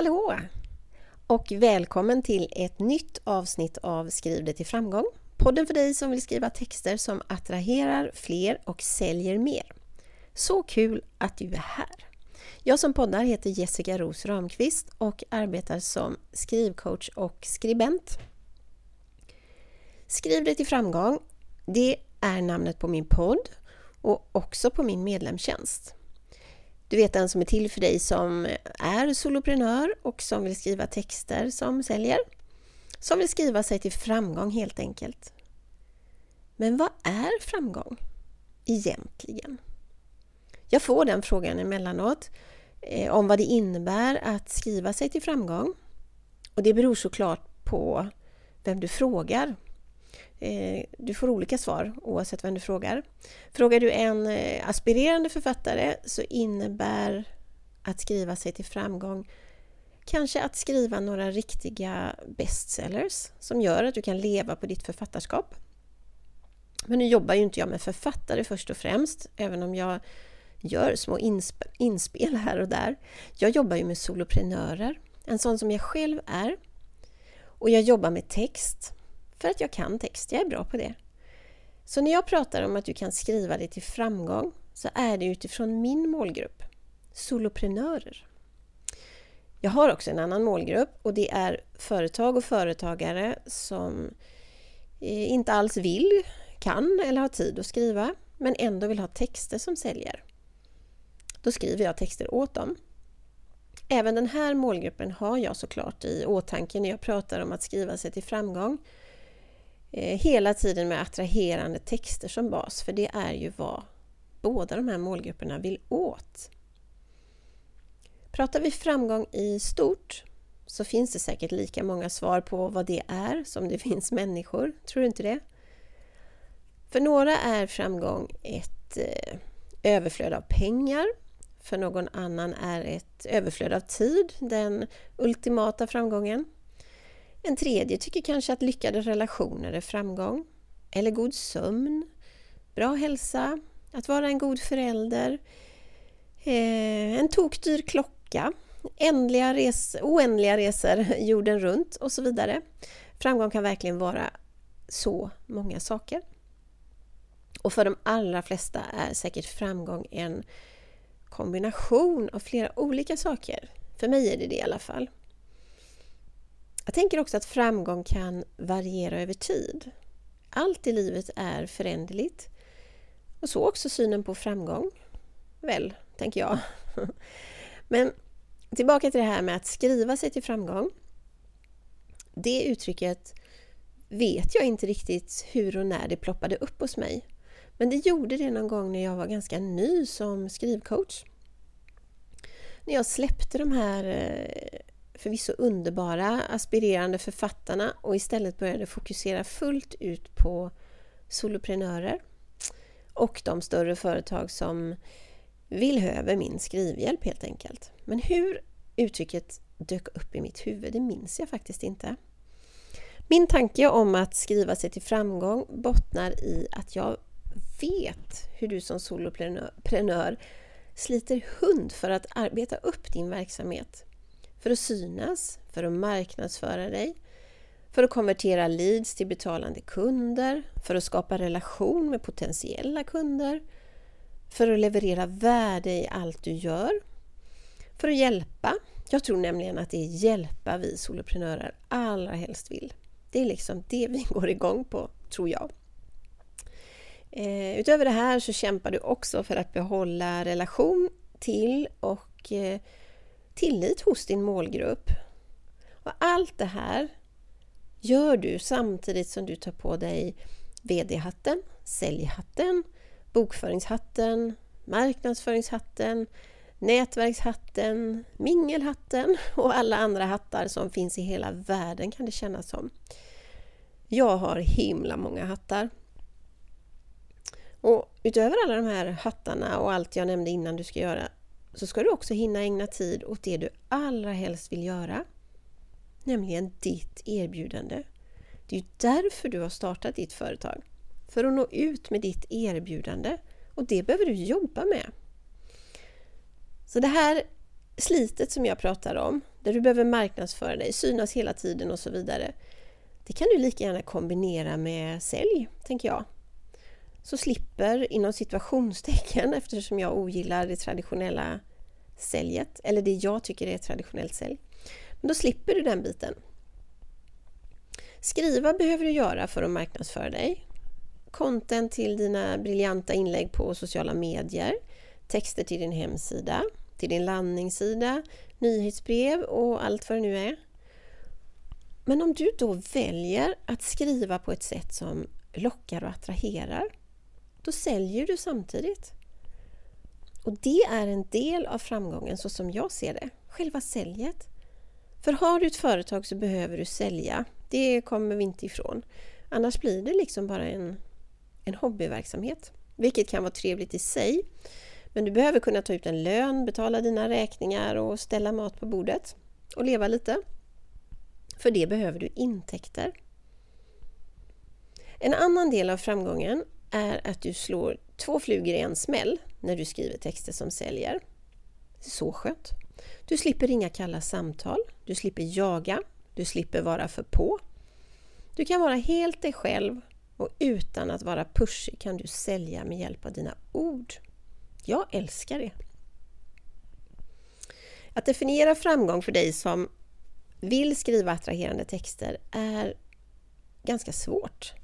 Hallå! Och välkommen till ett nytt avsnitt av Skriv det till framgång. Podden för dig som vill skriva texter som attraherar fler och säljer mer. Så kul att du är här! Jag som poddar heter Jessica Ros Ramqvist och arbetar som skrivcoach och skribent. Skriv det till framgång, det är namnet på min podd och också på min medlemstjänst. Du vet den som är till för dig som är soloprenör och som vill skriva texter som säljer. Som vill skriva sig till framgång helt enkelt. Men vad är framgång egentligen? Jag får den frågan emellanåt eh, om vad det innebär att skriva sig till framgång. Och det beror såklart på vem du frågar. Eh, du får olika svar oavsett vem du frågar. Frågar du en eh, aspirerande författare så innebär att skriva sig till framgång kanske att skriva några riktiga bestsellers som gör att du kan leva på ditt författarskap. Men nu jobbar ju inte jag med författare först och främst, även om jag gör små insp inspel här och där. Jag jobbar ju med soloprenörer, en sån som jag själv är. Och jag jobbar med text, för att jag kan text, jag är bra på det. Så när jag pratar om att du kan skriva dig till framgång så är det utifrån min målgrupp, soloprenörer. Jag har också en annan målgrupp och det är företag och företagare som eh, inte alls vill, kan eller har tid att skriva men ändå vill ha texter som säljer. Då skriver jag texter åt dem. Även den här målgruppen har jag såklart i åtanke när jag pratar om att skriva sig till framgång. Eh, hela tiden med attraherande texter som bas, för det är ju vad båda de här målgrupperna vill åt. Pratar vi framgång i stort så finns det säkert lika många svar på vad det är som det finns människor. Tror du inte det? För några är framgång ett eh, överflöd av pengar. För någon annan är ett överflöd av tid den ultimata framgången. En tredje tycker kanske att lyckade relationer är framgång. Eller god sömn, bra hälsa, att vara en god förälder, eh, en tokdyr klocka, ändliga res oändliga resor jorden runt och så vidare. Framgång kan verkligen vara så många saker. Och för de allra flesta är säkert framgång en kombination av flera olika saker. För mig är det det i alla fall. Jag tänker också att framgång kan variera över tid. Allt i livet är föränderligt. Och så också synen på framgång. Väl, tänker jag. Men tillbaka till det här med att skriva sig till framgång. Det uttrycket vet jag inte riktigt hur och när det ploppade upp hos mig. Men det gjorde det någon gång när jag var ganska ny som skrivcoach. När jag släppte de här eh, förvisso underbara aspirerande författarna och istället började fokusera fullt ut på soloprenörer och de större företag som vill över min skrivhjälp helt enkelt. Men hur uttrycket dök upp i mitt huvud, det minns jag faktiskt inte. Min tanke om att skriva sig till framgång bottnar i att jag vet hur du som soloprenör sliter hund för att arbeta upp din verksamhet för att synas, för att marknadsföra dig, för att konvertera leads till betalande kunder, för att skapa relation med potentiella kunder, för att leverera värde i allt du gör, för att hjälpa. Jag tror nämligen att det är hjälpa vi soloprenörer allra helst vill. Det är liksom det vi går igång på, tror jag. Eh, utöver det här så kämpar du också för att behålla relation till och eh, tillit hos din målgrupp. Och allt det här gör du samtidigt som du tar på dig VD-hatten, säljhatten, bokföringshatten, marknadsföringshatten, nätverkshatten, mingelhatten och alla andra hattar som finns i hela världen kan det kännas som. Jag har himla många hattar. Och utöver alla de här hattarna och allt jag nämnde innan du ska göra så ska du också hinna ägna tid åt det du allra helst vill göra. Nämligen ditt erbjudande. Det är därför du har startat ditt företag. För att nå ut med ditt erbjudande. Och det behöver du jobba med. Så det här slitet som jag pratar om, där du behöver marknadsföra dig, synas hela tiden och så vidare. Det kan du lika gärna kombinera med sälj, tänker jag. Så slipper, inom situationstecken, eftersom jag ogillar det traditionella säljet, eller det jag tycker är traditionellt sälj. Men då slipper du den biten. Skriva behöver du göra för att marknadsföra dig. Content till dina briljanta inlägg på sociala medier, texter till din hemsida, till din landningssida, nyhetsbrev och allt vad det nu är. Men om du då väljer att skriva på ett sätt som lockar och attraherar, då säljer du samtidigt. Och det är en del av framgången så som jag ser det, själva säljet. För har du ett företag så behöver du sälja, det kommer vi inte ifrån. Annars blir det liksom bara en, en hobbyverksamhet, vilket kan vara trevligt i sig. Men du behöver kunna ta ut en lön, betala dina räkningar och ställa mat på bordet och leva lite. För det behöver du intäkter. En annan del av framgången är att du slår två flugor i en smäll när du skriver texter som säljer. Så skönt! Du slipper ringa kalla samtal, du slipper jaga, du slipper vara för på. Du kan vara helt dig själv och utan att vara pushig kan du sälja med hjälp av dina ord. Jag älskar det! Att definiera framgång för dig som vill skriva attraherande texter är ganska svårt.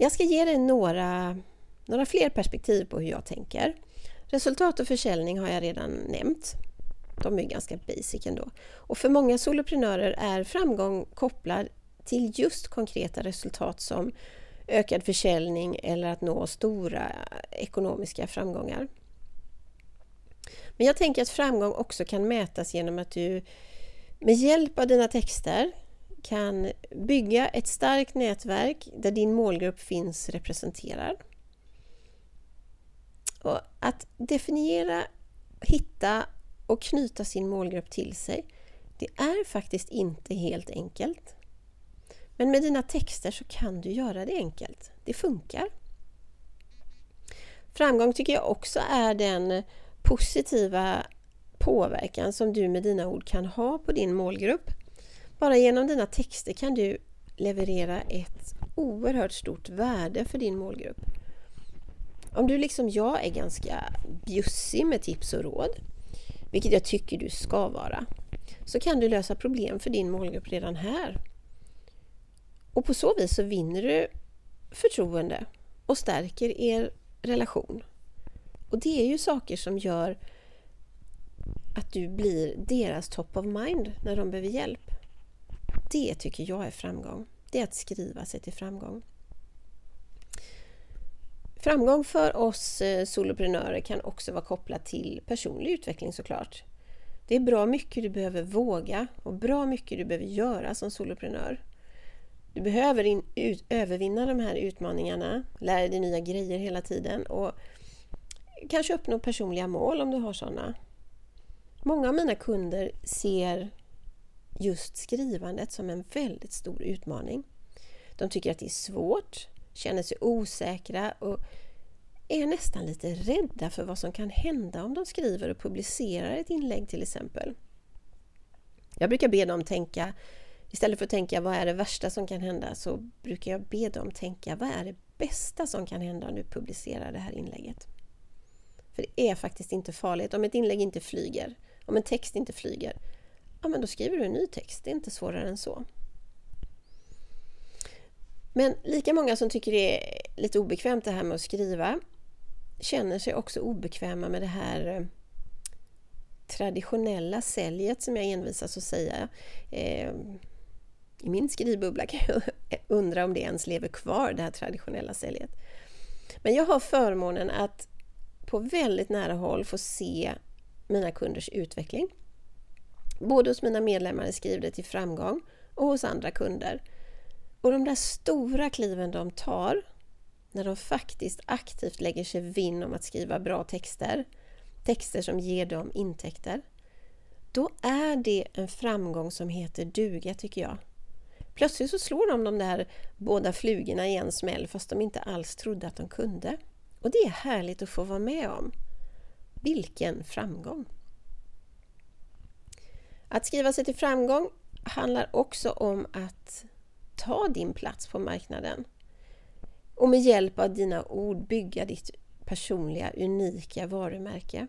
Jag ska ge dig några, några fler perspektiv på hur jag tänker. Resultat och försäljning har jag redan nämnt. De är ganska basic ändå. Och för många soloprenörer är framgång kopplad till just konkreta resultat som ökad försäljning eller att nå stora ekonomiska framgångar. Men jag tänker att framgång också kan mätas genom att du med hjälp av dina texter kan bygga ett starkt nätverk där din målgrupp finns representerad. Och att definiera, hitta och knyta sin målgrupp till sig, det är faktiskt inte helt enkelt. Men med dina texter så kan du göra det enkelt. Det funkar. Framgång tycker jag också är den positiva påverkan som du med dina ord kan ha på din målgrupp. Bara genom dina texter kan du leverera ett oerhört stort värde för din målgrupp. Om du liksom jag är ganska bjussig med tips och råd, vilket jag tycker du ska vara, så kan du lösa problem för din målgrupp redan här. Och på så vis så vinner du förtroende och stärker er relation. Och det är ju saker som gör att du blir deras top of mind när de behöver hjälp. Det tycker jag är framgång. Det är att skriva sig till framgång. Framgång för oss eh, soloprenörer kan också vara kopplat till personlig utveckling såklart. Det är bra mycket du behöver våga och bra mycket du behöver göra som soloprenör. Du behöver in, ut, övervinna de här utmaningarna, lära dig nya grejer hela tiden och kanske uppnå personliga mål om du har sådana. Många av mina kunder ser just skrivandet som en väldigt stor utmaning. De tycker att det är svårt, känner sig osäkra och är nästan lite rädda för vad som kan hända om de skriver och publicerar ett inlägg till exempel. Jag brukar be dem tänka, istället för att tänka vad är det värsta som kan hända, så brukar jag be dem tänka vad är det bästa som kan hända om du publicerar det här inlägget. För det är faktiskt inte farligt. Om ett inlägg inte flyger, om en text inte flyger, ja men då skriver du en ny text. Det är inte svårare än så. Men lika många som tycker det är lite obekvämt det här med att skriva känner sig också obekväma med det här eh, traditionella säljet som jag envisas att säga. Eh, I min skrivbubbla kan jag undra om det ens lever kvar, det här traditionella säljet. Men jag har förmånen att på väldigt nära håll få se mina kunders utveckling. Både hos mina medlemmar i Skriv det till framgång och hos andra kunder. Och de där stora kliven de tar, när de faktiskt aktivt lägger sig vinn om att skriva bra texter, texter som ger dem intäkter, då är det en framgång som heter duga tycker jag. Plötsligt så slår de de där båda flugorna i en smäll fast de inte alls trodde att de kunde. Och det är härligt att få vara med om. Vilken framgång! Att skriva sig till framgång handlar också om att ta din plats på marknaden och med hjälp av dina ord bygga ditt personliga, unika varumärke.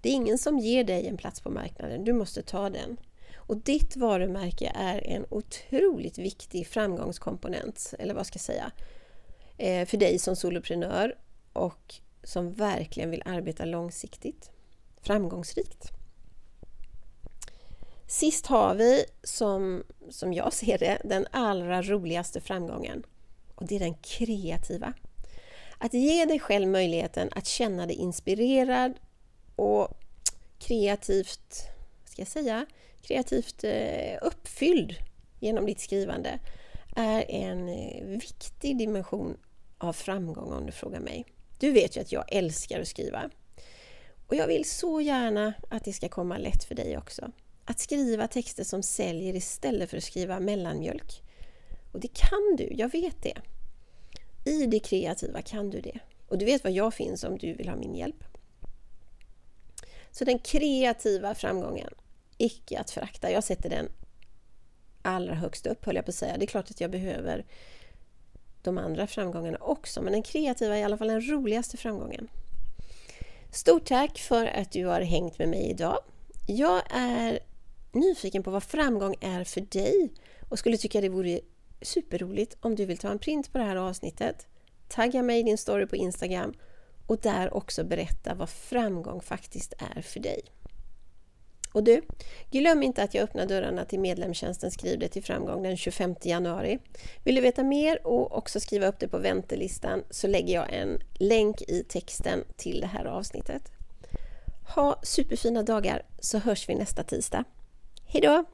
Det är ingen som ger dig en plats på marknaden, du måste ta den. Och ditt varumärke är en otroligt viktig framgångskomponent, eller vad ska jag säga, eh, för dig som soloprenör och som verkligen vill arbeta långsiktigt, framgångsrikt. Sist har vi, som, som jag ser det, den allra roligaste framgången. Och det är den kreativa. Att ge dig själv möjligheten att känna dig inspirerad och kreativt, ska jag säga, kreativt eh, uppfylld genom ditt skrivande är en eh, viktig dimension av framgång om du frågar mig. Du vet ju att jag älskar att skriva. Och jag vill så gärna att det ska komma lätt för dig också. Att skriva texter som säljer istället för att skriva mellanmjölk. Och det kan du, jag vet det. I det kreativa kan du det. Och du vet var jag finns om du vill ha min hjälp. Så den kreativa framgången, icke att förakta. Jag sätter den allra högst upp, höll jag på att säga. Det är klart att jag behöver de andra framgångarna också, men den kreativa är i alla fall den roligaste framgången. Stort tack för att du har hängt med mig idag. Jag är nyfiken på vad framgång är för dig och skulle tycka det vore superroligt om du vill ta en print på det här avsnittet. Tagga mig i din story på Instagram och där också berätta vad framgång faktiskt är för dig. Och du, glöm inte att jag öppnar dörrarna till medlemstjänsten Skriv det till framgång den 25 januari. Vill du veta mer och också skriva upp det på väntelistan så lägger jag en länk i texten till det här avsnittet. Ha superfina dagar så hörs vi nästa tisdag. Hejdå!